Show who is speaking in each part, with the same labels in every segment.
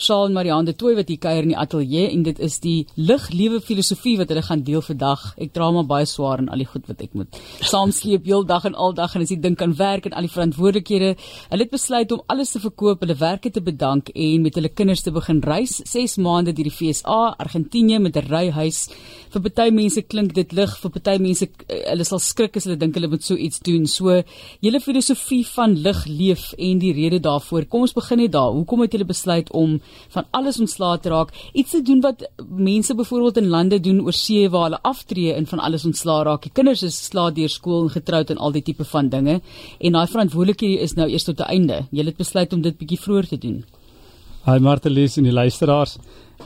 Speaker 1: Shaal en Marianne de Tooi wat hier kuier in die ateljee en dit is die liglewe filosofie wat hulle gaan deel vandag. Ek dra maar baie swaar in al die goed wat ek moet saamsleep heeldag en aldag en as ek dink aan werk en al die verantwoordelikhede. Hulle het besluit om alles te verkoop, hulle werke te bedank en met hulle kinders te begin reis 6 maande deur die FSA, Argentinië met 'n ryhuis. Vir party mense klink dit lig, vir party mense eh, hulle sal skrik as hulle dink hulle moet so iets doen. So, julle filosofie van lig leef en die rede daarvoor. Kom ons begin net daar. Hoekom het julle besluit om van alles ontslae te raak, iets te doen wat mense byvoorbeeld in lande doen oor see waar hulle aftree en van alles ontslae raak. Die kinders is slaap deur skool en getroud en al die tipe van dinge en daai verantwoordelikheid is nou eers tot 'n einde. Julle het besluit om dit bietjie vroeër te doen.
Speaker 2: Hi Martelies en die luisteraars.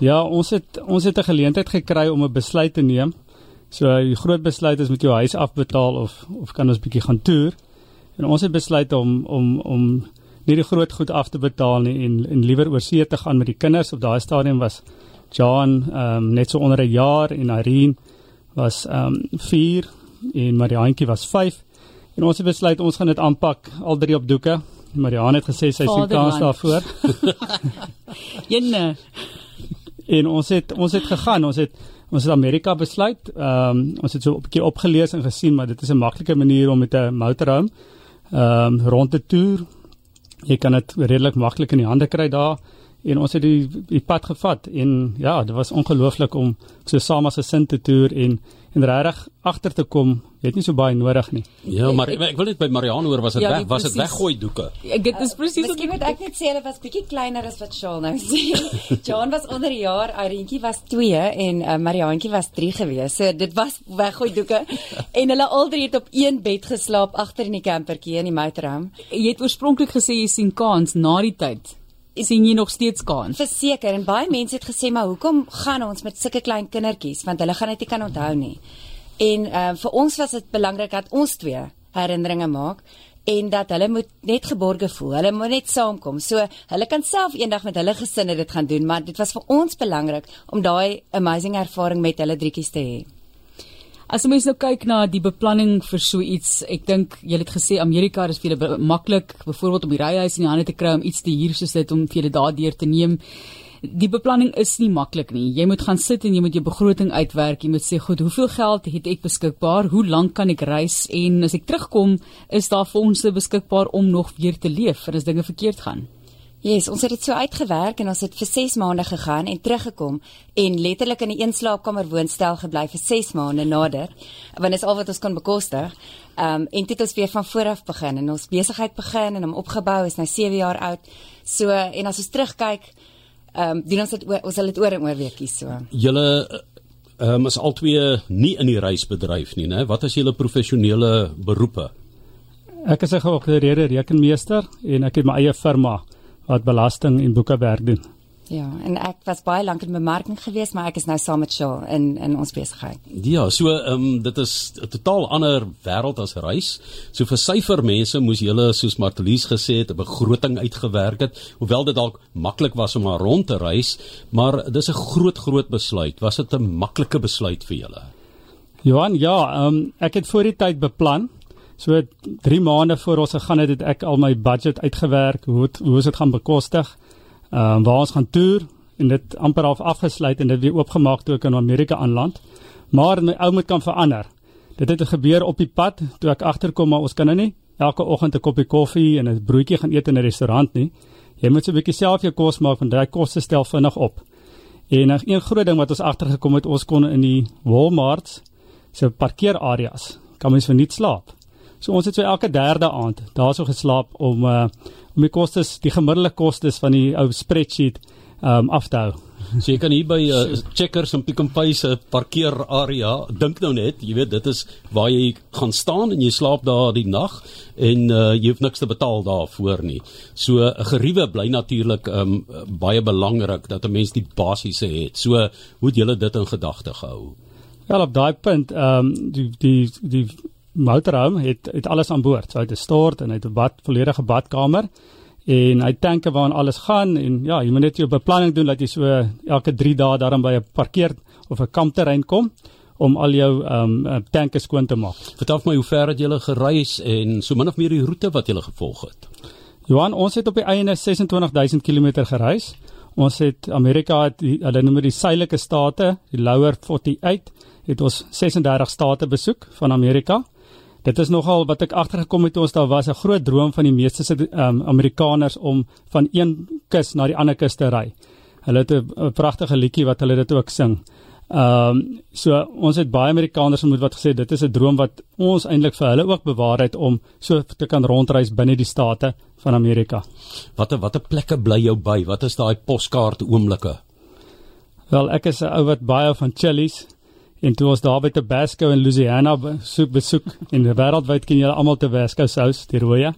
Speaker 2: Ja, ons het ons het 'n geleentheid gekry om 'n besluit te neem. So die groot besluit is met jou huis afbetaal of of kan ons bietjie gaan toer. En ons het besluit om om om nie die groot goed af te betaal nie en en liewer oor see te gaan met die kinders. Op daai stadium was John ehm um, net so onder 'n jaar en Irene was ehm um, 4 en Mariantjie was 5 en ons het besluit ons gaan dit aanpak al drie op doeke. Marianne het gesê sy sien kans daarvoor.
Speaker 1: Jenne.
Speaker 2: En ons het ons het gegaan. Ons het ons het Amerika besluit. Ehm um, ons het so 'n bietjie opgelees en gesien maar dit is 'n maklike manier om met 'n motorhome ehm um, rond te toer jy kan dit redelik maklik in die hande kry daar. En ons het die die pad gevat en ja, dit was ongelooflik om so saam as 'n sin te toer en en regtig agter te kom, weet nie so baie nodig nie.
Speaker 3: Ja, maar ek, ek wil net by Marianne hoor, was dit ja, weg, was dit weggooi doeke?
Speaker 1: Ek dit is presies
Speaker 4: wat ek moet ek net sê hulle was bietjie kleiner as wat Shaal nou sê. John was onder 'n jaar, Irentjie was 2 en uh, Mariantjie was 3 gewees. So dit was weggooi doeke en hulle al drie het op een bed geslaap agter in die campertjie in die motorhome.
Speaker 1: Jy het oorspronklik gesê jy sien kans na die tyd sien jy nog steeds kans.
Speaker 4: Verseker en baie mense het gesê maar hoekom gaan ons met sulke klein kindertjies want hulle gaan dit nie kan onthou nie. En uh, vir ons was dit belangrik dat ons twee herinneringe maak en dat hulle moet net geborge voel. Hulle moet net saamkom. So hulle kan self eendag met hulle gesinne dit gaan doen, maar dit was vir ons belangrik om daai amazing ervaring met hulle drietjies te hê.
Speaker 1: As jy mens nou kyk na die beplanning vir so iets, ek dink jy het gesê Amerika is vir julle maklik, byvoorbeeld om die ryhuis in die hande te kry om iets te huur soos dit om vir julle daardeur te neem. Die beplanning is nie maklik nie. Jy moet gaan sit en jy moet jou begroting uitwerk. Jy moet sê, "Goed, hoeveel geld het ek beskikbaar? Hoe lank kan ek reis en as ek terugkom, is daar fondse beskikbaar om nog weer te leef as dinge verkeerd gaan?"
Speaker 4: Yes, ons het dit so uitgewerk en ons het vir 6 maande gegaan en teruggekom en letterlik in 'n een slaapkamer woonstel gebly vir 6 maande nader. Want dit is al wat ons kon bekostig. Ehm um, en dit het ons weer van voor af begin en ons besigheid begin en hom opgebou is nou 7 jaar oud. So en as ons terugkyk, ehm um, doen ons dit ons sal dit oor en oor weekies so.
Speaker 3: Julle ehm um, is albei nie in die reisbedryf nie, né? Wat is julle professionele beroepe?
Speaker 2: Ek is 'n geokkreerde rekenmeester en ek het my eie firma wat belasting en boekewerk doen.
Speaker 4: Ja, en ek was baie lank in bemarking gewees, maar ek is nou saam met Shaw in in ons besigheid.
Speaker 3: Ja, so ehm um, dit is 'n totaal ander wêreld as reis. So vir syfermense moes julle soos Martelies gesê het 'n begroting uitgewerk het, hoewel dit dalk maklik was om maar rond te reis, maar dis 'n groot groot besluit. Was dit 'n maklike besluit vir julle?
Speaker 2: Johan, ja, ehm um, ek het voor die tyd beplan So 3 maande voor ons gegaan het, het ek al my budget uitgewerk, hoe het, hoe ons dit gaan bekostig. Ehm uh, waar ons gaan toer en dit amper half afgesluit en dit weer oopgemaak toe ek in Amerika aanland. Maar my ou moet kan verander. Dit het gebeur op die pad toe ek agterkom maar ons kan nou nie elke oggend 'n koppie koffie en 'n broodjie gaan eet in 'n restaurant nie. Jy moet so 'n bietjie self jou kos maak want daai koste stel vinnig op. En nog een groot ding wat ons agtergekom het, ons kon in die Walmart se parkeerareas kan mens vir nie slaap. So ons het so elke derde aand daarso geslaap om uh om die kostes, die gemiddelde kostes van die ou spreadsheet um af te hou.
Speaker 3: So jy kan hier by uh, Checkers en Pick n Pay se parkeerarea dink nou net, jy weet dit is waar jy gaan staan en jy slaap daar die nag en uh, jy hoef niks te betaal daarvoor nie. So 'n uh, geriewe bly natuurlik um baie belangrik dat 'n mens die basiese het. So hoe het julle dit in gedagte gehou?
Speaker 2: Wel op daai punt, ehm um, die die die motorhome het het alles aan boord. So hy het 'n stort en hy het 'n bad volledige badkamer en hy tanke waarin alles gaan en ja, jy moet net jou beplanning doen dat jy so elke 3 dae daarin by 'n parkeer of 'n kampterrein kom om al jou ehm um, tanke skoon te maak.
Speaker 3: Vertel my hoe ver het julle gereis en so min of meer die roete wat julle gevolg het.
Speaker 2: Johan, ons het op die einde 26000 km gereis. Ons het Amerika het die, hulle noem dit die suidelike state, die lower 48, het ons 36 state besoek van Amerika. Dit is nogal wat ek agtergekom het toe ons daar was 'n groot droom van die meeste um, Amerikaners om van een kus na die ander kus te ry. Hulle het 'n pragtige liedjie wat hulle dit ook sing. Ehm um, so ons het baie Amerikaners ontmoet wat gesê dit is 'n droom wat ons eintlik vir hulle ook bewaar het om so te kan rondreis binne die state van Amerika.
Speaker 3: Watter watter plekke bly jou by? Wat is daai poskaart oomblikke?
Speaker 2: Wel, ek is 'n ou wat baie van chilies en toe ons daar by Tabasco in Louisiana besoek besoek en wêreldwyd ken julle almal Tabasco sous, die rooi.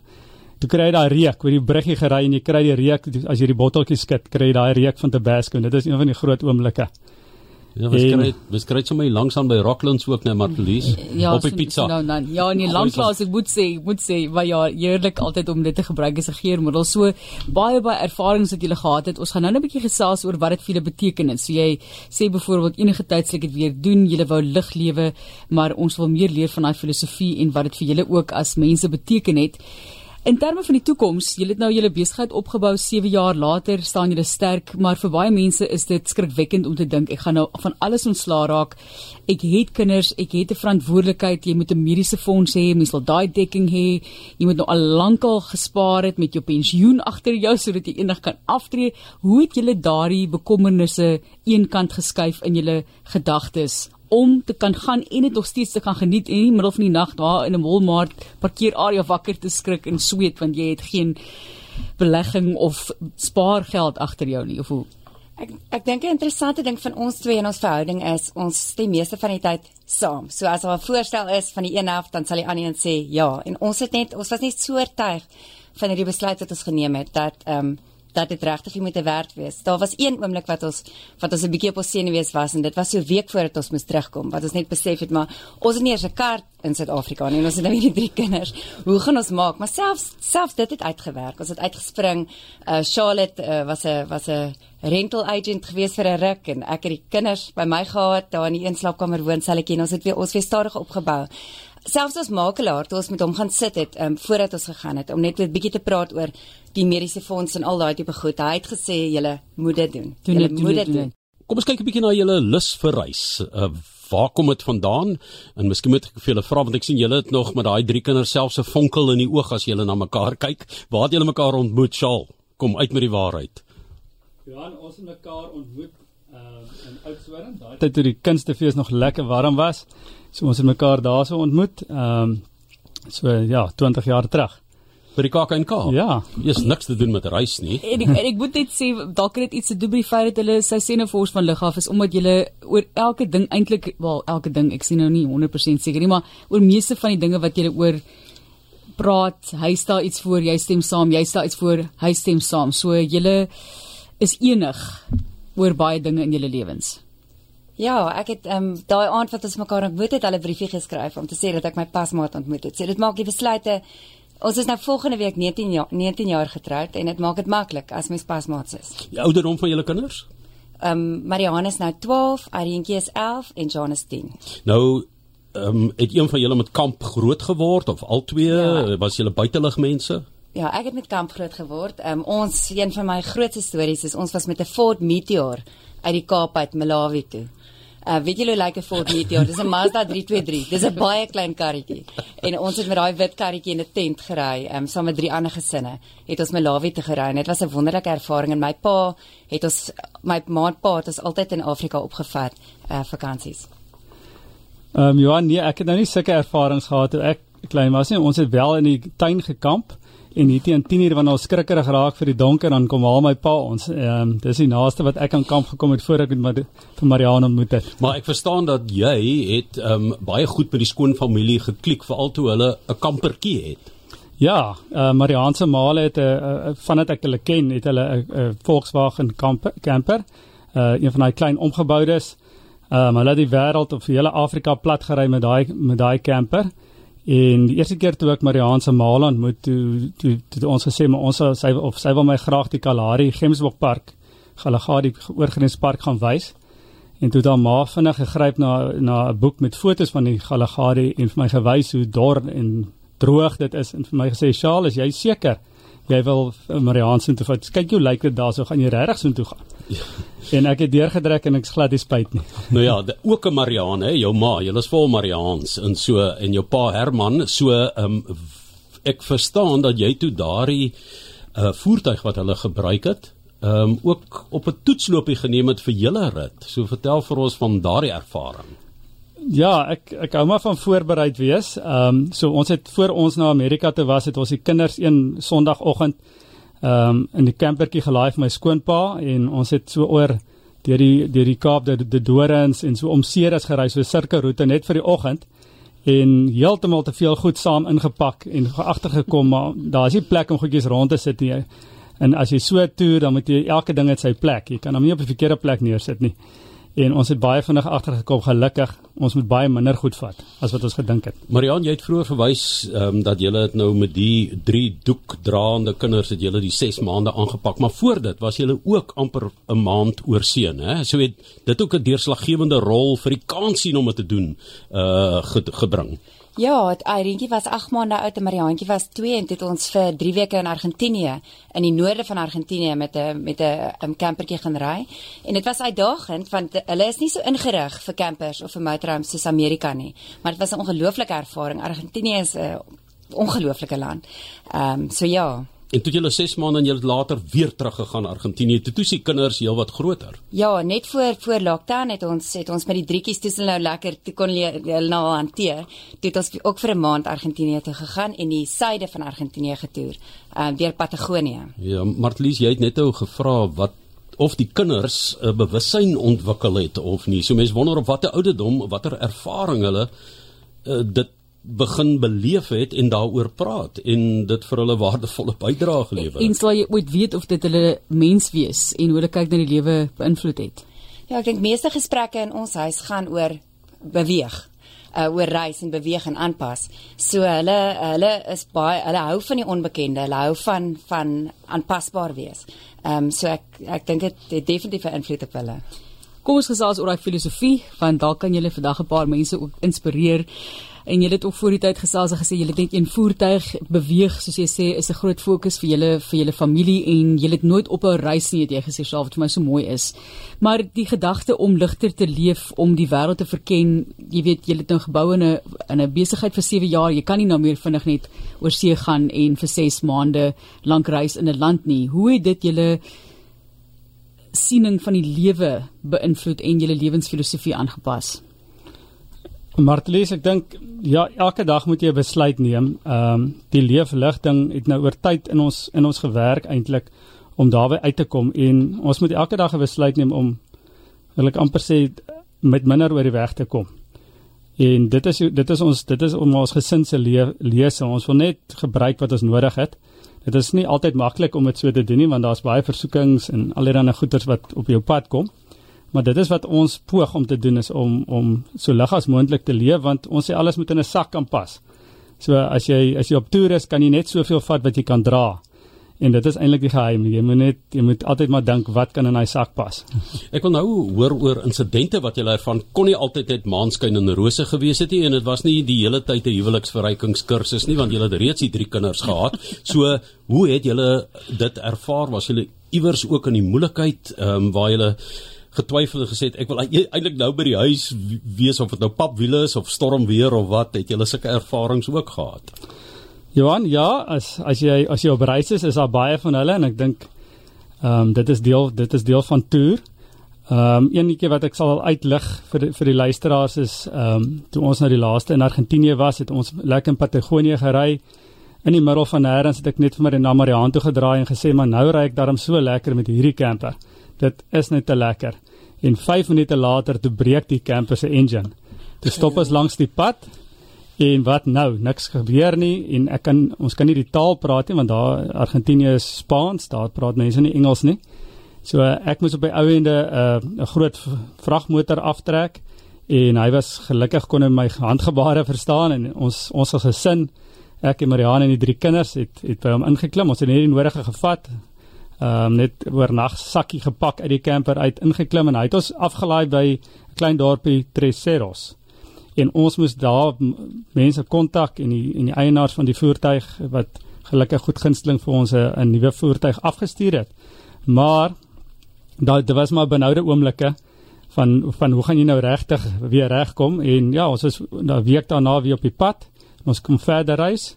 Speaker 2: Toe kry jy daai reuk, oor die bruggie gery en jy kry die reuk as jy die botteltjie skud, kry jy daai reuk van Tabasco en dit is een van die groot oomblikke.
Speaker 3: Ja, ons kry ons kry sommer langsaan by Rocklands ook net Martelies ja, op die pizza.
Speaker 1: Nou dan. Ja, nee, lanklaas ek moet sê, moet sê, maar ja, heerlik altyd om dit te gebruik as 'n geurmiddel. So baie baie ervarings wat jy gehad het. Ons gaan nou net 'n bietjie gesels oor wat dit vir julle beteken. So jy sê byvoorbeeld enige tyd sal ek dit weer doen. Julle wou lig lewe, maar ons wil meer leer van daai filosofie en wat dit vir julle ook as mense beteken het. In terme van die toekoms, julle het nou julle besigheid opgebou 7 jaar later, staan julle sterk, maar vir baie mense is dit skrikwekkend om te dink ek gaan nou van alles ontslaa raak. Ek het kinders, ek het 'n verantwoordelikheid, jy moet 'n mediese fonds hê, jy moet daai dekking hê. Jy moet nou al lankal gespaar het met jou pensioen agter jou sodat jy eendag kan aftree. Hoe het julle daardie bekommernisse eenkant geskuif in julle gedagtes om te kan gaan en dit nog steeds te kan geniet en in die middel van die nag daar in 'n Walmart parkeerarea wakker te skrik en sweet want jy het geen belegging of spaargeld agter jou nie of hoe
Speaker 4: Ek ek dink 'n interessante ding van ons twee en ons verhouding is ons stem meeste van die tyd saam. So as daar 'n voorstel is van die een helfte dan sal die ander een sê ja en ons het net ons was net so oortuig van hierdie besluit wat ons geneem het dat ehm um, dat dit regtig nie moet werd wees. Daar was een oomblik wat ons wat ons 'n bietjie op ons senuwees was en dit was so 'n week voordat ons moes terugkom wat ons net besef het maar ons het nie eers 'n kaart in Suid-Afrika nie en ons het nou hierdie drie kinders. Hoe gaan ons maak? Maar selfs selfs dit het uitgewerk. Ons het uitgespring. Uh Charlotte uh, was 'n was 'n rental agent gewees vir 'n ruk en ek het die kinders by my gehad daar in die een slaapkamer woon sal ek en ons het weer ons weer stadig opgebou selfs as makelaar toe ons met hom gaan sit het um, voordat ons gegaan het om net 'n bietjie te praat oor die mediese fonds en al daai tipe goed. Hy het gesê julle moet dit doen. Julle moet dit doen.
Speaker 3: Kom ons kyk 'n bietjie na julle lus vir reis. Uh, waar kom dit vandaan? En miskien moet ek vir julle vra want ek sien julle het nog met daai drie kinders selfs 'n vonkel in die oog as julle na mekaar kyk. Waar het julle mekaar ontmoet, Shaal? Kom uit met die waarheid.
Speaker 2: Johan, ons het mekaar ontmoet uh, in Oudtshoorn. Daai tyd toe die kunstefees nog lekker warm was. So ons het mekaar daarso ontmoet. Ehm um, so ja, 20 jaar terug.
Speaker 3: By die KAK&K.
Speaker 2: Ja.
Speaker 3: Jy's niks te doen met reis nie.
Speaker 1: En ek, en ek moet net sê dalk het dit iets te doen met die feit dat hulle sy senofors van lig af is omdat jy oor elke ding eintlik wel elke ding ek sien nou nie 100% seker nie, maar oor meeste van die dinge wat jy oor praat, hy staan iets voor, jy stem saam, jy staan iets voor, hy stem saam. So jy is enig oor baie dinge in julle lewens.
Speaker 4: Ja, ek het ehm um, daai aand wat ons mekaar ontmoet het, hulle briefie geskryf om te sê dat ek my pasmaat ontmoet het. So dit maak die besluite ons is nou volgende week 19 jaar 19 jaar getroud en dit maak dit maklik as mens pasmaats is.
Speaker 3: Die ouderdom van julle kinders?
Speaker 4: Ehm um, Marianne is nou 12, Arientjie is 11 en Jan is 10.
Speaker 3: Nou ehm um, het een van julle met kamp groot geword of al twee ja. was julle buitelug mense?
Speaker 4: Ja, ek het met kamp groot geword. Ehm um, ons een van my grootste stories is ons was met 'n Ford Meteor uit die Kaap uit Malawi toe. Uh weet julle hoe lyk 'n Ford Meteor? Dis 'n Mazda 323. Dis 'n baie klein karretjie. En ons het met daai wit karretjie in 'n tent gery, um saam met drie ander gesinne. Het ons Malawi te gery. Dit was 'n wonderlike ervaring en my pa het ons my maatpa het ons altyd in Afrika opgevat uh vakansies.
Speaker 2: Ehm um, Johan, nee, ek het nou nie sulke ervarings gehad toe ek klein was nie. Ons het wel in die tuin gekamp en hier teen 10 uur wanneer ons skrikkerig raak vir die donker dan kom haal my pa ons ehm um, dis die naaste wat ek aan kamp gekom het voor ek met vir Marianne ontmoet het.
Speaker 3: Maar ek verstaan dat jy het ehm um, baie goed by die skoonfamilie geklik veral toe hulle 'n kampertjie het.
Speaker 2: Ja, uh, Marianne se maale het 'n uh, uh, vandat ek hulle ken, het hulle 'n uh, uh, Volkswagen camper, camper. Uh een van daai klein omgeboudes. Ehm um, hulle het die wêreld of hele Afrika plat gery met daai met daai camper. En die eerste keer toe ek Marianne se maal ontmoet, toe toe toe ons gesê maar ons sy of sy wil my graag die Kalahari Gemsbok Park, Galagadi oorgrenspark gaan wys. En toe dan maar vinnig gegryp na na 'n boek met fotos van die Galagadi en vir my gewys hoe dor en droog dit is en vir my gesê, "Shaal, is jy seker?" jy wil Mariaan se toe vat. Kyk hoe lyk dit daarso gaan jy regtig so toe gaan. Ja. En ek het deurgedruk en ek's glad nie spyt nie.
Speaker 3: Nou ja, de, ook 'n Mariaan hè, jou ma, jy is vol Mariaans en so en jou pa Herman, so ehm um, ek verstaan dat jy toe daardie uh voertuig wat hulle gebruik het, ehm um, ook op 'n toetsloopie geneem het vir julle rit. So vertel vir ons van daardie ervaring.
Speaker 2: Ja, ek ek hou maar van voorbereid wees. Ehm um, so ons het voor ons na Amerika toe was, het ons die kinders een Sondagoggend ehm um, in die campertjie gelaai vir my skoonpa en ons het so oor deur die deur die Kaap deur die Dorings en so om Ceres gery so 'n sirkelroete net vir die oggend en heeltemal te veel goed saam ingepak en agtergekom maar daar is nie plek om goedjies rond te sit nie. En as jy so toer dan moet jy elke ding het sy plek. Jy kan hom nie op 'n verkeerde plek neersit nie en ons het baie vinnig agtergekom gelukkig ons moet baie minder goed vat as wat ons gedink het.
Speaker 3: Marian, jy het vroeër verwys ehm um, dat jy het nou met die drie doekdraande kinders het jy die 6 maande aangepak, maar voor dit was jy ook amper 'n maand oor see, hè? So het dit ook 'n deurslaggewende rol vir die kansie om dit te doen uh ge gebring.
Speaker 4: Ja, het Irentjie was 8 maande oud en Mariaantjie was 2 en dit ons vir 3 weke in Argentinië in die noorde van Argentinië met 'n met 'n um, campertjie gaan ry. En dit was uitdagend want hulle is nie so ingerig vir campers of vir motorhomes soos Amerika nie, maar dit was 'n ongelooflike ervaring. Argentinië is 'n ongelooflike land. Ehm um, so ja.
Speaker 3: En toe julle 6 maande en julle later weer teruggegaan Argentinië, toe toe se kinders heelwat groter.
Speaker 4: Ja, net voor voor lockdown het ons het ons met die drietjies toe nou lekker toe kon hulle nou hanteer. Toe het ons ook vir 'n maand Argentinië toe gegaan en die suide van Argentinië getoer, ehm uh, deur Patagonië.
Speaker 3: Ja, Martlies, jy het net ou gevra wat of die kinders 'n uh, bewussyn ontwikkel het of nie. So mense wonder op watter ouderdom, watter ervaring hulle uh, dit begin beleef het en daaroor praat en dit vir hulle waardevolle bydrae gelewer het.
Speaker 1: En sal jy ooit weet of dit hulle mens wees en hoe hulle kyk na die lewe beïnvloed het?
Speaker 4: Ja, ek dink meeste gesprekke in ons huis gaan oor beweeg uh oor reis en beweeg en aanpas. So hulle hulle is baie hulle hou van die onbekende, hulle hou van van aanpasbaar wees. Ehm um, so ek ek dink dit het definitief 'n invloed op hulle.
Speaker 1: Kom ons gesels oor daai filosofie want dalk kan julle vandag 'n paar mense ook inspireer. En jy het ook voor die tyd gesels en gesê jy net een voertuig beweeg soos jy sê is 'n groot fokus vir julle vir julle familie en jy het nooit op 'n reis nie het jy gesê self wat vir my so mooi is. Maar die gedagte om ligter te leef om die wêreld te verken jy weet jy het nou gebou in 'n in 'n besigheid vir 7 jaar. Jy kan nie nou meer vinnig net oor see gaan en vir 6 maande lank reis in 'n land nie. Hoe het dit julle siening van die lewe beïnvloed en julle lewensfilosofie aangepas
Speaker 2: Martelies, ek dink ja, elke dag moet jy 'n besluit neem. Ehm um, die leefligting het nou oor tyd in ons in ons gewerk eintlik om daarby uit te kom en ons moet elke dag 'n besluit neem om wil ek amper sê met minder oor die weg te kom. En dit is dit is ons dit is om ons gesin se le lese. Ons wil net gebruik wat ons nodig het. Dit is nie altyd maklik om dit so te doen nie want daar's baie versoekings en allerlei goeders wat op jou pad kom. Maar dit is wat ons poog om te doen is om om so lig as moontlik te leef want ons sê alles moet in 'n sak kan pas. So as jy as jy op toer is, kan jy net soveel vat wat jy kan dra. En dit is eintlik die geheim. Jy moet net jy moet altyd maar dink wat kan in daai sak pas.
Speaker 3: Ek wil nou hoor oor insidente wat jy ervan kon nie altyd net maanskyn en rose gewees het nie en dit was nie die hele tyd 'n huweliksverrykingskursus nie want jy het reeds die drie kinders gehad. So hoe het julle dit ervaar? Was julle iewers ook in die moeilikheid ehm um, waar julle getwyfel en gesê ek wil eintlik nou by die huis wees of dit nou papwiele is of stormweer of wat het julle sulke ervarings ook gehad
Speaker 2: Johan ja as as jy as jy op reis is is daar baie van hulle en ek dink ehm um, dit is deel dit is deel van toer. Ehm um, eenetjie wat ek sal uitlig vir vir die luisteraars is ehm um, toe ons nou die laaste in Argentinië was het ons lekker in Patagonië gery. In die middel van nêrens het ek net vir my na Mariaan toe gedraai en gesê maar nou ry ek daarom so lekker met hierdie camper. Dit is net te lekker. En 5 minute later toe breek die camper se engine. Toe stop ons langs die pad en wat nou? Niks gebeur nie en ek kan ons kan nie die taal praat nie want daar Argentinië is Spaans, daar praat mense nie Engels nie. So ek moes op by ou ende uh, 'n uh, groot vragmotor aftrek en hy was gelukkig kon hy my handgebare verstaan en ons ons as gesin ek en Marianne en die drie kinders het het by hom ingeklim. Ons het net die nodige gevat ehm um, net oornag sakkie gepak uit die camper uit ingeklim en hy het ons afgelaai by 'n klein dorpie Treseros. En ons moes daar mense kontak en die en die eienaars van die voertuig wat gelukkig goed gunsteling vir ons 'n nuwe voertuig afgestuur het. Maar daai dit was maar benoude oomblikke van van hoe gaan jy nou regtig weer regkom en ja, ons is 'n week daarna weer op die pad. Ons kom verder reis.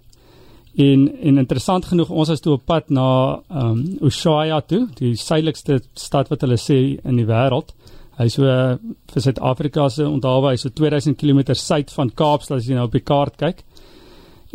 Speaker 2: En en interessant genoeg ons is toe op pad na ehm um, Ushuaia toe, die suidelikste stad wat hulle sê in die wêreld. Hy so uh, vir Suid-Afrika se onthaalwe, hy so 2000 km suid van Kaapstad as jy nou op die kaart kyk.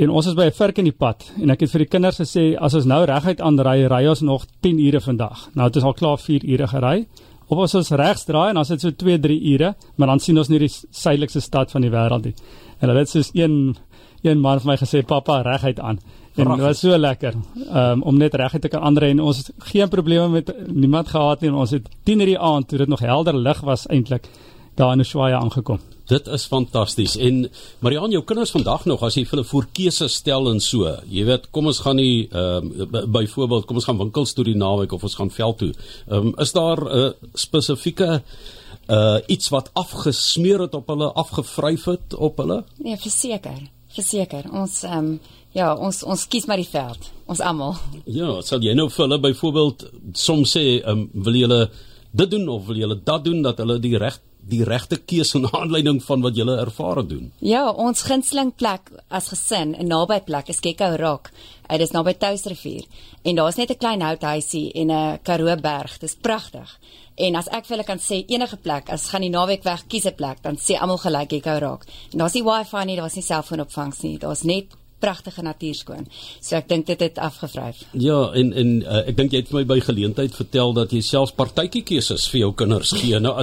Speaker 2: En ons is by 'n virk in die pad en ek het vir die kinders gesê as ons nou reguit aanry, ry ons nog 10 ure vandag. Nou dit is al klaar 4 ure gery. Of as ons regs draai en dan sit so 2-3 ure, maar dan sien ons nie die suidelikste stad van die wêreld nie. En hulle het soos een een man vir my gesê pappa reguit aan. En dit was so lekker um, om net reguit te kan aanry en ons het geen probleme met niemand gehad nie en ons het 10 uur die aand toe dit nog helder lig was eintlik daar in Ushuaia aangekom.
Speaker 3: Dit is fantasties. En Marian, jou kinders vandag nog as jy vir hulle voorkeuse stel en so. Jy weet, kom ons gaan nie ehm uh, byvoorbeeld kom ons gaan winkels toe die naweek of ons gaan veld toe. Ehm um, is daar 'n uh, spesifieke uh iets wat afgesmeer het op hulle, afgevryf het op hulle?
Speaker 4: Nee, verseker. Verseker. Ons ehm um, ja, ons ons kies maar die veld. Ons almal.
Speaker 3: Ja, sal jy nou vir hulle byvoorbeeld soms sê, um, wil jy hulle dit doen of wil jy hulle dat doen dat hulle die reg die regte keuse na aanleiding van wat jy ervare doen.
Speaker 4: Ja, ons gunsteling plek as gesin, 'n naby plek is Gekko Rock. Dit is naby Touwsrivier en daar's net 'n klein houthuisie en 'n Karoo berg. Dit is pragtig. En as ek vir hulle kan sê enige plek, as gaan die naweek weg kies 'n plek, dan sê almal gelyk Gekko Rock. En daar's nie wifi nie, daar's nie selfoonopvangs nie. Daar's net pragtige natuurskoon. So ek dink dit het afgevryf.
Speaker 3: Ja, en en uh, ek dink jy het vir my by geleentheid vertel dat jy selfs partytjie keuses vir jou kinders gee. Nou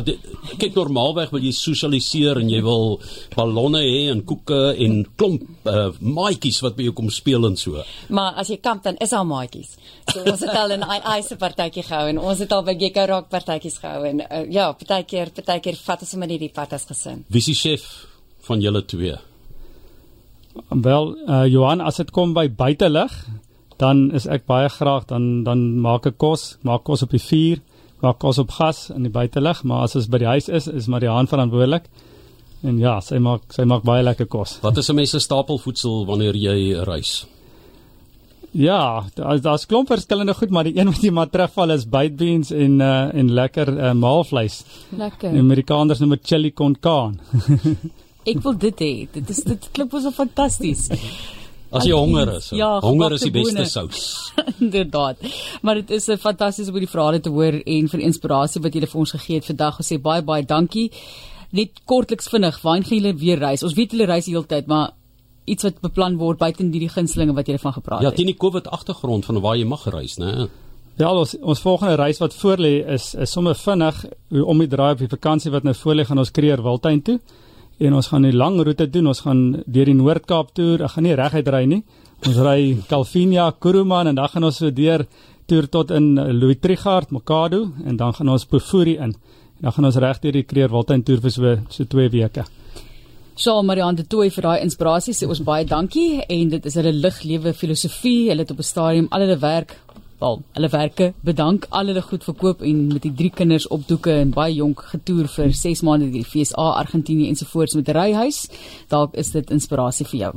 Speaker 3: kyk normaalweg wil jy sosialiseer en jy wil ballonne hê en koeke en klomp uh, maatjies wat by jou kom speel en so.
Speaker 4: Maar as jy kamp dan is al maatjies. So ons het al 'n ice partytjie gehou en ons het al by Gekko Rock partytjies gehou en uh, ja, partykeer partykeer vat ons sommer net die pad as gesin.
Speaker 3: Wie is die chef van julle twee?
Speaker 2: Wel, uh, Johan, as dit kom by buitelug, dan is ek baie graag dan dan maak ek kos, maak kos op die vuur, maak kos op gas in die buitelug, maar as ons by die huis is, is Mariaan verantwoordelik. En ja, sy maak sy maak baie lekker kos.
Speaker 3: Wat is 'n mens se stapelvoedsel wanneer jy reis?
Speaker 2: Ja, daar's daar's klomp verskillende goed, maar die een wat jy maar terugval is baked beans en uh, en lekker uh, maalvleis.
Speaker 1: Lekker.
Speaker 2: Die Amerikaners noem dit chili con carne.
Speaker 1: Ek wil dit hê. Dit is dit klink so fantasties.
Speaker 3: As jy honger is.
Speaker 1: Ja,
Speaker 3: honger is die beste sous.
Speaker 1: Inderdaad. Maar dit is 'n fantasties om die verhale te hoor en vir inspirasie wat julle vir ons gegee het vandag. Ons sê baie baie dankie. Net kortliks vinnig, waarheen gaan julle weer reis? Ons weet julle reis die hele tyd, maar iets wat beplan word buite die gunstelinge wat julle van gepraat
Speaker 3: ja,
Speaker 1: het.
Speaker 3: Ja, teen die COVID agtergrond van waar jy mag reis, né?
Speaker 2: Ja, ons ons volgende reis wat voorlê is is sommer vinnig om die draai op die vakansie wat nou voorlê gaan ons Kreer Wildtuin toe en ons gaan 'n lang roete doen. Ons gaan deur die Noord-Kaap toer. Ek gaan nie reguit ry nie. Ons ry Calvinia, Kuruman en dan gaan ons so deur toer tot in Louis Trichardt, Mokado en dan gaan ons Pofuri in. En dan gaan ons reg deur die Kreerwiltuin toer vir so so 2 weke.
Speaker 1: Sjoe, Marianne de Tooi vir daai inspirasie. Sê ons baie dankie en dit is hulle liglewe filosofie. Hulle het op 'n stadium al hulle werk wel hulle werke bedank al hulle goed verkoop en met die drie kinders op doeke en baie jonk getoer vir 6 maande deur die FSA Argentinië ensovoorts met 'n ryhuis. Dalk is dit inspirasie vir jou